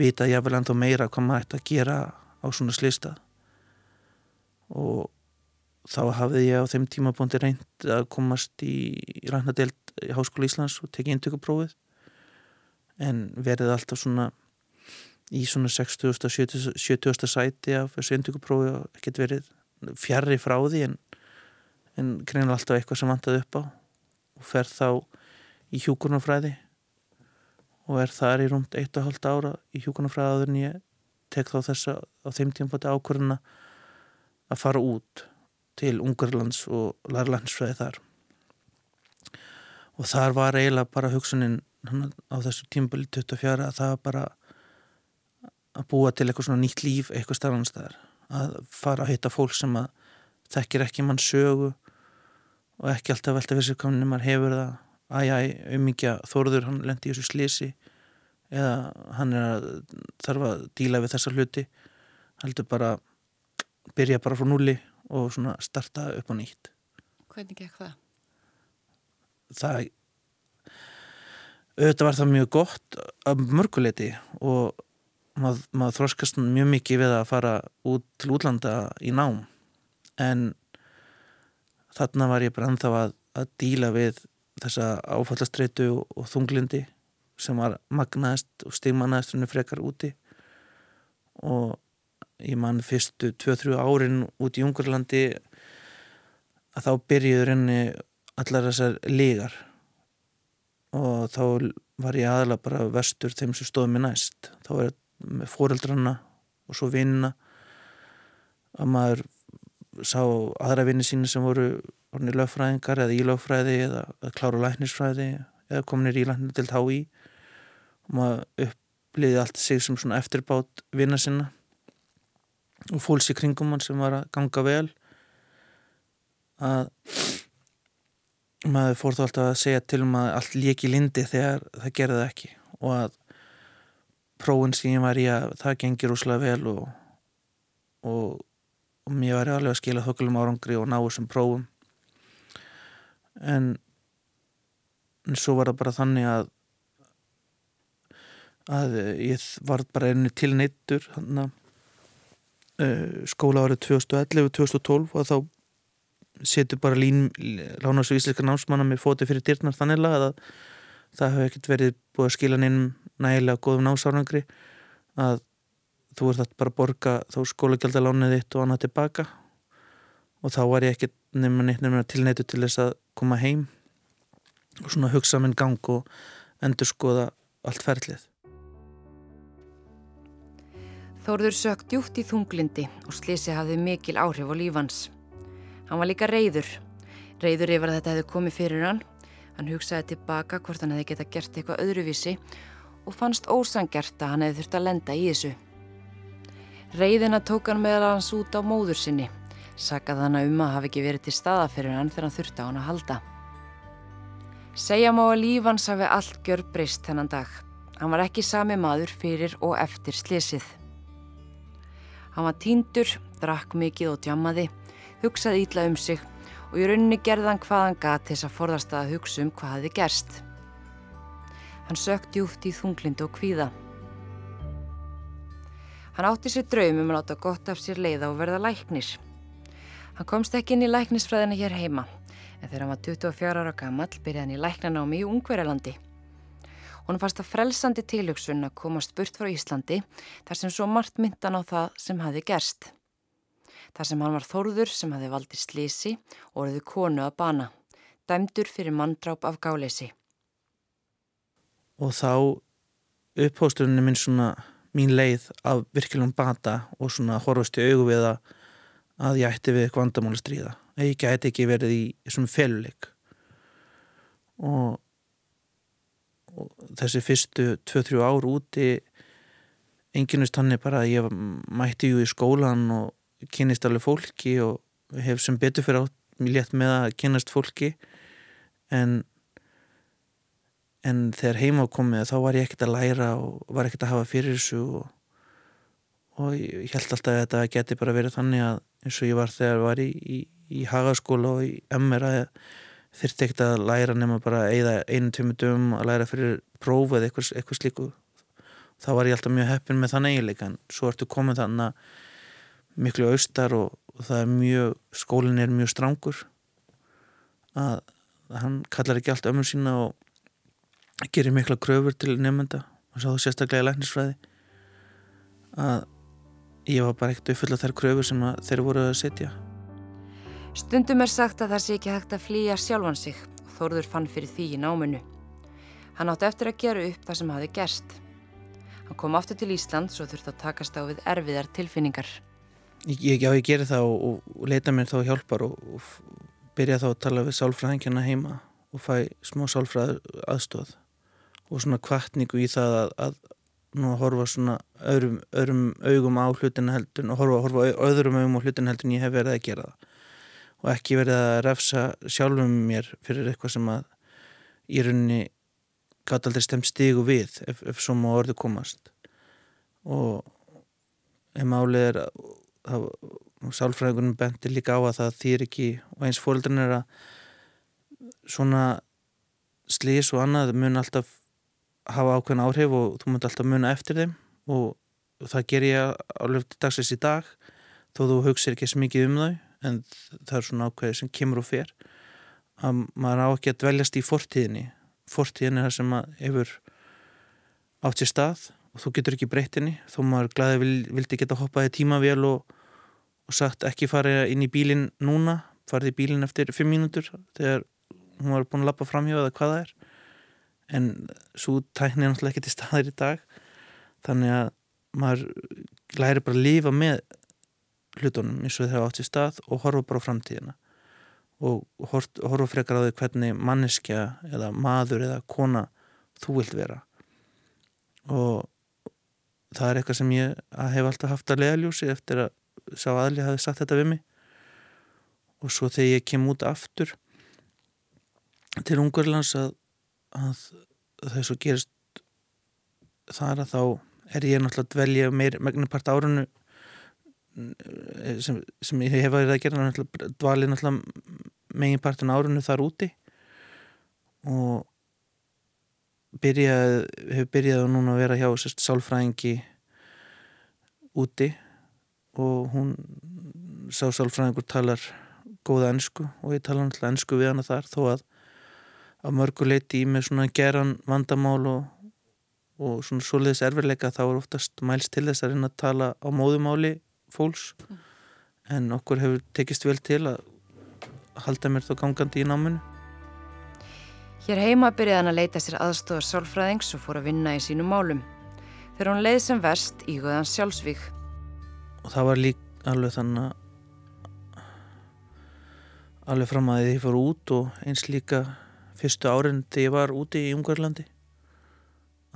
vita jáfnvel ennþá meira hvað maður ætti að gera á svona slístað og þá hafði ég á þeim tímabóndi reynd að komast í ræknadelt í Háskóla Íslands og tekið indökuprófið en verið alltaf svona í svona 60. 70. 70. sæti af þessu indökuprófi og ekkert verið fjarrri frá því en en greinilega alltaf eitthvað sem vantaði upp á. Og fer þá í hjúkurnafræði og er þar í rúmt 1,5 ára í hjúkurnafræði aður en ég tek þá þess að á þeim tíum búin ákvörðuna að fara út til Ungarlands og Lærlandsfræði þar. Og þar var eiginlega bara hugsunin á þessu tímböli 24 að það bara að búa til eitthvað svona nýtt líf eitthvað starfanstæðar að fara að hitta fólk sem að þekkir ekki mann sögu og ekki alltaf velta fyrir sig hvernig maður hefur það. Æj, umíkja þorður hann lendi í þessu slísi eða hann er að þarf að díla við þessa hluti. Heldur bara byrja bara frá núli og svona starta upp á nýtt. Hvernig gekk það? Það auðvitað var það mjög gott af mörguleiti og maður, maður þróskast mjög mikið við að fara út til útlanda í nám. En þarna var ég bara ennþá að, að díla við þessa áfallastreitu og, og þunglindi sem var magnaðist og stigmannaðist húnni frekar úti. Og ég man fyrstu 2-3 árin út í Ungarlandi að þá byrjuður henni allar þessar lígar og þá var ég aðalega bara vestur þeim sem stóði mig næst. Þá er með fóreldrana og svo vinna að maður sá aðra vinni síni sem voru orðinir lögfræðingar eða ílögfræði eða, eða kláru læknisfræði eða kominir í læknir til þá í og maður uppliði allt sig sem svona eftirbátt vinna sinna. Og fólks í kringum hann sem var að ganga vel. Að maður fór þá alltaf að segja til um að allt líki lindi þegar það gerði það ekki. Og að prófin sem ég var í að það gengir úslega vel og, og, og mér var alveg að skila þokkulum árangri og ná þessum prófum. En, en svo var það bara þannig að að ég var bara einu tilneittur hann að uh, skóla árið 2011-2012 og þá setur bara lín Lánas og Ísleika námsmanna með fóti fyrir dyrnar þannig að það hefur ekkert verið búið að skila neinum nægilega góðum námsárangri að þú ert bara að borga þá skólagjaldalánið þitt og annað tilbaka og þá var ég nefnum nefnum tilneitu til þess að koma heim og svona hugsa minn gang og endur skoða allt ferlið Þórður sög djútt í þunglindi og slísi hafði mikil áhrif á lífans Hann var líka reyður. Reyður yfir að þetta hefði komið fyrir hann. Hann hugsaði tilbaka hvort hann hefði geta gert eitthvað öðruvísi og fannst ósangert að hann hefði þurft að lenda í þessu. Reyðina tók hann meðal hans út á móður sinni. Sakað hann um að hafi ekki verið til staða fyrir hann þegar hann þurfti á hann að halda. Segja má að lífans hafi allt gjör breyst þennan dag. Hann var ekki sami maður fyrir og eftir slésið. Hann var tíndur, drakk mikið og djammaði hugsaði ítla um sig og í rauninni gerðan hvaðan gat þess að forðast að hugsa um hvað hefði gerst. Hann sökt júft í þunglind og kvíða. Hann átti sér draum um að láta gott af sér leiða og verða læknir. Hann komst ekki inn í læknisfræðina hér heima, en þegar hann var 24 ára gammal byrjaði hann í læknanámi í Ungverjalandi. Hún fannst að frelsandi tilhugsun að komast burt frá Íslandi þar sem svo margt myndan á það sem hafi gerst þar sem hann var þórður sem hafi valdið slísi og orðið konu að bana, dæmdur fyrir manndráp af gáleysi. Og þá upphósturinn er minn svona mín leið af virkilegum bata og svona horfast í augu við að, að ég ætti við eitthvað vandamáli stríða. Ég gæti ekki verið í svona feluleik. Og, og þessi fyrstu 2-3 ár úti enginnust hann er bara að ég mætti ju í skólan og kynist alveg fólki og hef sem betur fyrir átt mjög létt með að kynast fólki en en þegar heima komið þá var ég ekkert að læra og var ekkert að hafa fyrir þessu og, og ég held alltaf að þetta geti bara verið þannig að eins og ég var þegar ég var í, í, í hagaskóla og í MR að þurfti ekkert að læra nema bara einu tímu dögum að læra fyrir próf eða eitthvað, eitthvað slíku. Þá var ég alltaf mjög heppin með þann eiginleika en svo ertu komið þannig að miklu austar og, og það er mjög skólinn er mjög strangur að hann kallar ekki allt ömur sína og gerir mikla kröfur til nefnda og svo sérstaklega í læknisfræði að ég var bara ekkert uppfull af þær kröfur sem þeir voru að setja. Stundum er sagt að það sé ekki hægt að flýja sjálfan sig. Og Þórður fann fyrir því í náminu. Hann átti eftir að gera upp það sem hafi gerst. Hann kom aftur til Ísland svo þurfti að takast á við erfiðar tilfinningar. Ég, já, ég gerir það og, og, leita mér þá hjálpar og, og byrja þá að tala við sálfræðingjana heima og fæ smá sálfræð aðstóð og svona kvartningu í það að, að nú að horfa svona öðrum, öðrum augum á hlutina heldun og horfa, horfa öðrum augum á hlutina heldun ég hef verið að gera það. Og ekki verið að refsa sjálfum mér fyrir eitthvað sem að í rauninni gæti aldrei stemt stígu við ef, ef svo má orðu komast. Og ef málið er að sálfræðingunum bentir líka á að það þýr ekki og eins fólkdurinn er að svona slís og annað mun alltaf hafa ákveðin áhrif og þú mun alltaf muna eftir þeim og það ger ég alveg til dagsins í dag þó þú hugsa ekki svo mikið um þau en það er svona ákveði sem kemur og fer. Að maður á ekki að dveljast í fortíðinni. Fortíðinni er það sem hefur átt sér stað og þú getur ekki breytinni þó maður glæði vildi geta hoppað í tímavél og, og sagt ekki fara inn í bílinn núna farið í bílinn eftir fimm mínútur þegar hún var búin að lappa framhjá eða hvað það er en svo tækni er náttúrulega ekki til staðir í dag. Þannig að maður læri bara að lifa með hlutunum eins og þeirra átt í stað og horfa bara á framtíðina. Og horfa frekar á því hvernig manneskja eða maður eða kona þú vilt vera. Og það er eitthvað sem ég hef alltaf haft að leðaljósi eftir að sá aðli hafi sagt þetta við mig. Og svo þegar ég kem út aftur til Ungurlands að, að þess að gerist þar að þá er ég náttúrulega að dvelja meir megnipart árunnu eh, sem, sem ég hef að gera náttúrulega dvalið náttúrulega meginpartin árunnu þar úti og byrjað, hefur byrjað að núna að vera hjá sérst sálfræðingi úti og hún sá sálfræðingur talar góða ennsku og ég tala náttúrulega ennsku við hana þar þó að að mörguleiti í með svona geran vandamál og, og svona soliðis erfiðleika þá er oftast mælst til þess að reyna að tala á móðumáli fólks mm. en okkur hefur tekist vel til að halda mér þá gangandi í náminu. Hér heima byrjaði hann að leita sér aðstofar sálfræðings og fór að vinna í sínum málum. Þegar hann leið sem vest ígöðan sjálfsvík. Og það var líka alveg þannig að alveg fram að því fór út og eins líka fyrstu árin þegar ég var úti í Ungarlandi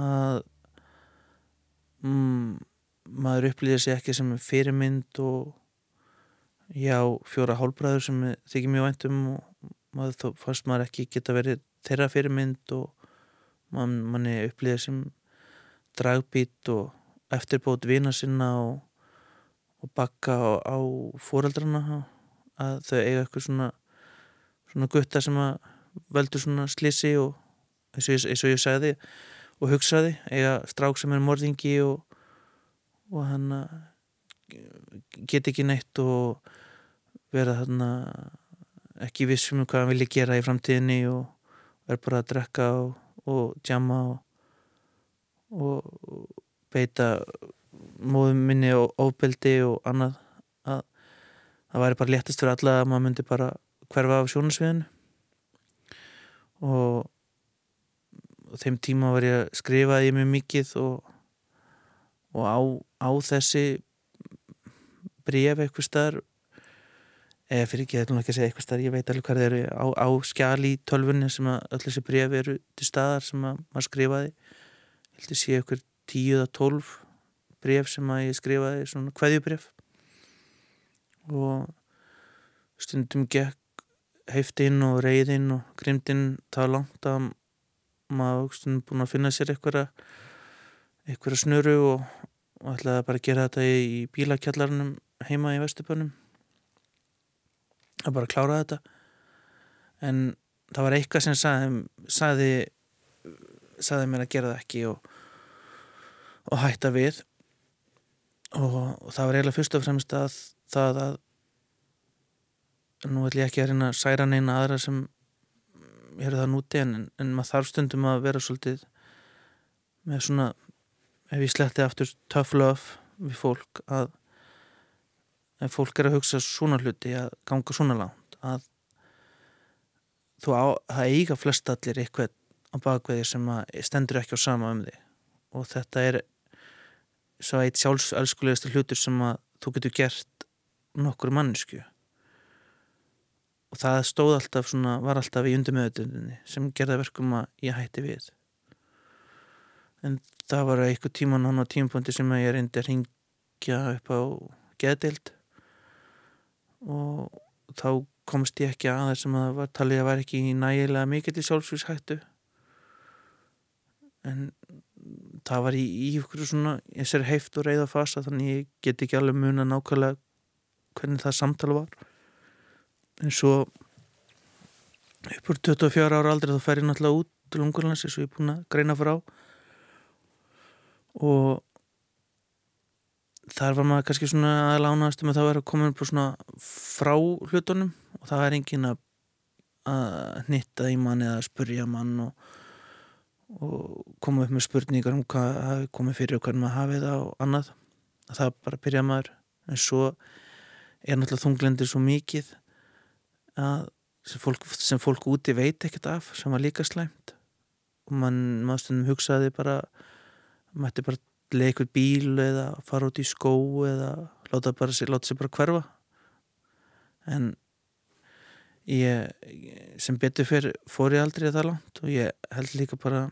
að mm, maður upplýði sig ekki sem fyrirmynd og já, fjóra hálfbræður sem þykir mjög væntum og maður þá fannst maður ekki geta verið þeirra fyrirmynd og man, manni upplýði sem dragbít og eftirbót vina sinna og, og bakka á, á fóreldrana að þau eiga eitthvað svona svona gutta sem að veldur svona slissi og eins og, ég, eins og ég sagði og hugsaði, eiga strák sem er morðingi og, og hann get ekki neitt og vera þarna ekki vissum um hvað hann vilja gera í framtíðinni og er bara að drekka og, og djama og, beita móðum minni og ofbeldi og annað. Að það væri bara léttist fyrir alla að maður myndi bara hverfa af sjónasviðinu og, og þeim tíma var ég að skrifa ég mjög mikið og, og á, á þessi bref eitthvað starf eða fyrir ekki, þetta er ekki að segja eitthvað starf ég veit alveg hvað það eru á, á skjali í tölfunni sem að öll þessi bref eru til staðar sem að maður skrifaði. Ég held að sé eitthvað tíu eða tólf bref sem að ég skrifaði svona hvaðjubref og stundum gekk heftinn og reyðinn og grimdinn það langt að maður búin að finna sér eitthvað eitthvað snuru og, og ætlaði bara að gera þetta í bílakjallarnum heima í Vesturbönum að bara klára þetta. En það var eitthvað sem sagði, sagði, sagði mér að gera það ekki og, og hætta við. Og, og það var eiginlega fyrst og fremst að það að nú ætlum ég ekki að reyna að særa neina aðra sem eru það núti en, en maður þarf stundum að vera svolítið með svona ef ég sletti aftur tough love við fólk að ef fólk er að hugsa svona hluti að ganga svona langt að þú á, það eiga flest allir eitthvað á bakveði sem stendur ekki á sama um því og þetta er svo eitt sjálfsölskulegast hlutur sem að þú getur gert nokkur mannsku og það stóð alltaf svona, var alltaf í undumöðuninni sem gerða verkum að ég hætti við. En það var eitthvað tíman hann á tímpunkti sem ég reyndi að ringja upp á geðdild og þá komst ég ekki að það sem að var talið að var ekki nægilega mikill í sjálfsvíshættu en það var í, í ykkur svona ég ser heift og reyða fasa þannig ég get ekki alveg muna nákvæmlega hvernig það samtala var en svo uppur 24 ára aldrei þá fer ég náttúrulega út til Ungurlands eins og ég er búin að greina frá. Og þar var maður kannski svona að lánaðast um að það var að koma upp svona frá hlutunum. Og það er engin að að hnitta í mann eða að spurja mann og, og koma upp með spurningar um hvað hafi komið fyrir og hvernig maður hafi það og annað. Það bara byrja maður. En svo er náttúrulega þunglendir svo mikið að sem fólk, sem fólk úti veit ekkert af sem var líka slæmt. Og mann maður stundum hugsaði bara mætti bara leikur bíl eða fara út í skó eða láta, bara, láta sér bara hverfa. En ég sem betur fyrir fór ég aldrei það langt og ég held líka bara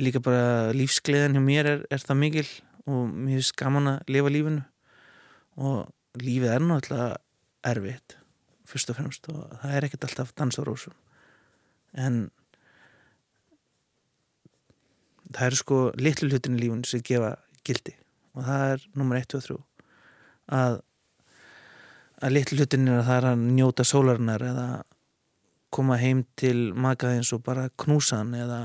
líka bara lífsgleðin hjá mér er, er það mikil og mér finnst gaman að lifa lífinu. Og lífið er náttúrulega erfitt fyrst og fremst og það er ekkert alltaf dansarósum en það eru sko litlu hlutin í lífun sem gefa gildi. Og það er nummer 1 og 3 að að litlu hlutin er að það er að njóta sólarinnar eða koma heim til makaðins og bara knúsa hann eða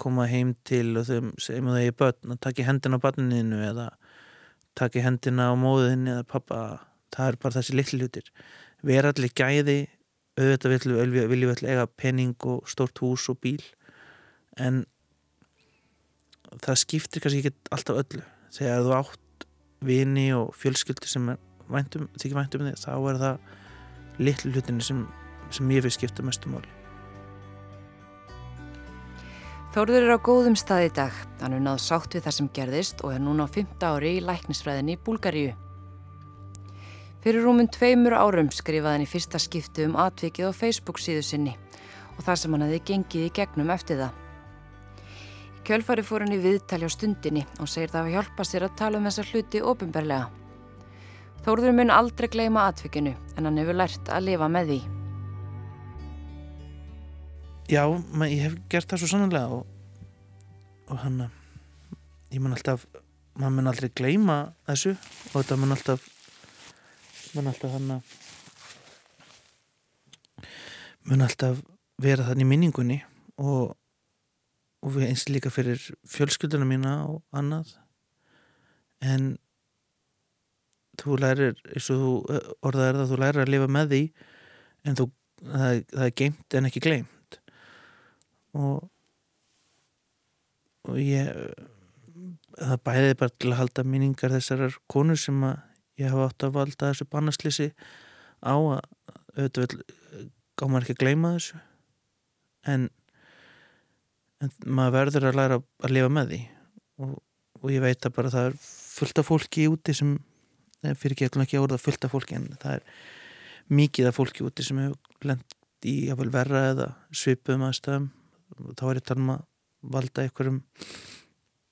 koma heim til og þau segjum það er börn að taka hendina á barninu eða taka hendina á móðinu eða pappa. Það er bara þessi litlu hlutir vera allir gæði auðvitað viljum við allir eiga penning og stort hús og bíl en það skiptir kannski ekki alltaf öllu þegar þú átt vini og fjölskyldu sem væntum, þykir væntum þig þá er það litlu hlutinu sem, sem ég fyrir skipta mestum máli Þórður er á góðum stað í dag. Hann er náð sátt við það sem gerðist og er núna á 5. ári í læknisfræðinni í Búlgaríu. Fyrir rúmum tveimur árum skrifaði hann í fyrsta skiptu um atvikið á Facebook síðu sinni og það sem hann hefði gengið í gegnum eftir það. Kjölfari fór hann í viðtali á stundinni og segir það að hjálpa sér að tala um þessa hluti ofinberlega. Þórður mun aldrei gleima atvikinu en hann hefur lært að lifa með því. Já, ég hef gert það svo sannlega og, og hann ég mun alltaf, maður mun aldrei gleima þessu og þetta mun alltaf mun alltaf hann að mun alltaf vera þannig í minningunni og, og eins líka fyrir fjölskylduna mína og annað. En þú lærir, eins og þú eh, orðað er það, þú lærir að lifa með því en þú, það, það er geimt en ekki gleimt og og ég það bæði bara til að halda minningar þessar konur sem að ég hafa átt að valda þessu bannaslýsi á að auðvitað gá maður ekki að gleyma þessu. En, en maður verður að læra að lifa með því. Og, og ég veit að bara það er fullt af fólki úti sem fyrir ekki ekki að orða fullt af fólki en það er mikið af fólki úti sem hefur lend í að vel verra eða svipum aðstæðum. Þá er þetta um að valda einhverjum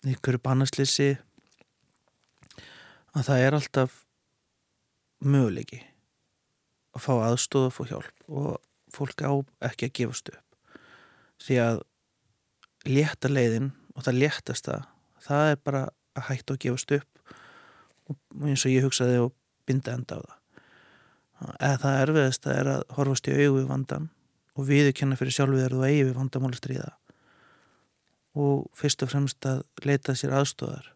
einhverju bannaslýsi að það er alltaf möguleiki að fá aðstóð og fá hjálp og fólk á ekki að gefast upp. Því að létta leiðin og það léttasta það er bara að hætta að gefast upp og eins og ég hugsaði og binda enda á það. Eða það erfiðasta er að horfast í auðu vandan og viðurkenna fyrir sjálfið og eigi við vandamáli stríða. Og fyrst og fremst að leita sér aðstóðar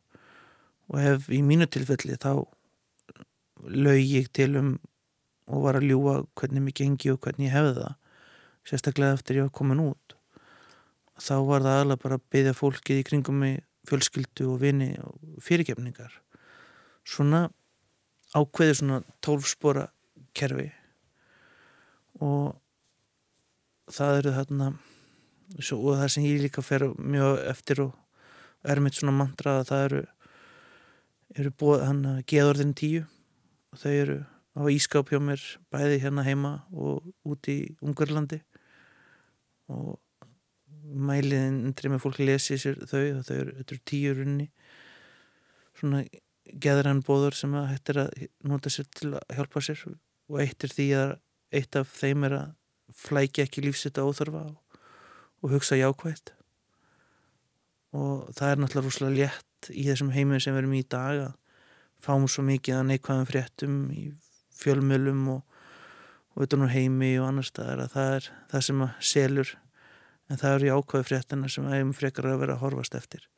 og ef í mínu tilfelli þá laug ég til um og var að ljúa hvernig mér gengi og hvernig ég hefði það sérstaklega eftir ég var komin út. Þá var það alveg bara að byggja fólkið í kringum mig fjölskyldu og vini og fyrirgefningar. Svona ákveði svona tólfspora kerfi. Og það eru þarna svo, og það sem ég líka fer mjög eftir og er mitt svona mantra að það eru eru búið hann að geðorðin tíu og þau eru á ískáp hjá mér bæði hérna heima og út í Ungarlandi. Og mæliðin undri með fólk lesi sér þau þau eru, eru tíur unni svona geðrann bóður sem að hættir að nota sér til að hjálpa sér. Og eitt er því að eitt af þeim er að flækja ekki lífsitt á óþörfa og, og hugsa jákvægt og það er náttúrulega rúslega létt í þessum heiminu sem við erum í dag að fáum svo mikið að neikvæðum fréttum í fjölmjölum og, og utan á heimi og annar staðar að það er það sem að selur en það eru í ákvæðu fréttina sem eigum frekar að vera að horfast eftir.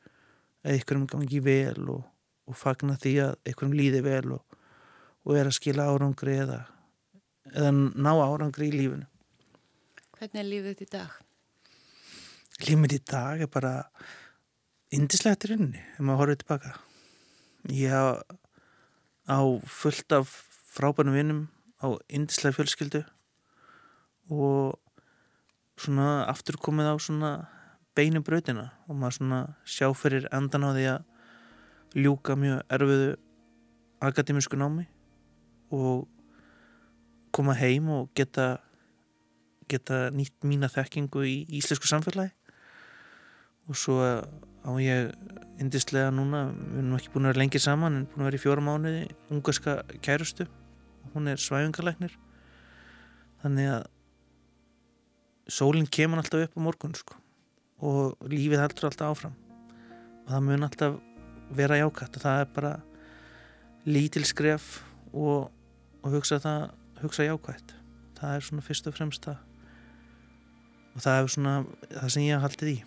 Að einhverjum gangi vel og, og fagna því að einhverjum líði vel og, og er að skila árangri eða, eða ná árangri í lífunu Hvernig er lífið þetta í dag? Lífið þetta í dag er bara indislegt í rauninni ef maður horfið tilbaka. Ég á fullt af frábænum vinnum á indislega fjölskyldu og svona aftur komið á svona beinu brautina og maður svona sjá fyrir endan á því að ljúka mjög erfiðu akademísku námi og koma heim og geta geta nýtt mína þekkingu í íslensku samfélagi. Og svo á ég indislega núna, við erum ekki búin að vera lengi saman en búin að vera í fjóra mánuði ungarska kærustu. Hún er svæfingalæknir þannig að sólinn kemur alltaf upp á morgun sko. og lífið heldur alltaf áfram. Og það mun alltaf vera jákvæmt og það er bara lítil skref og, og hugsa það hugsa jákvæmt það er svona fyrst og fremst það. Og það er svona það sem ég haf haldið í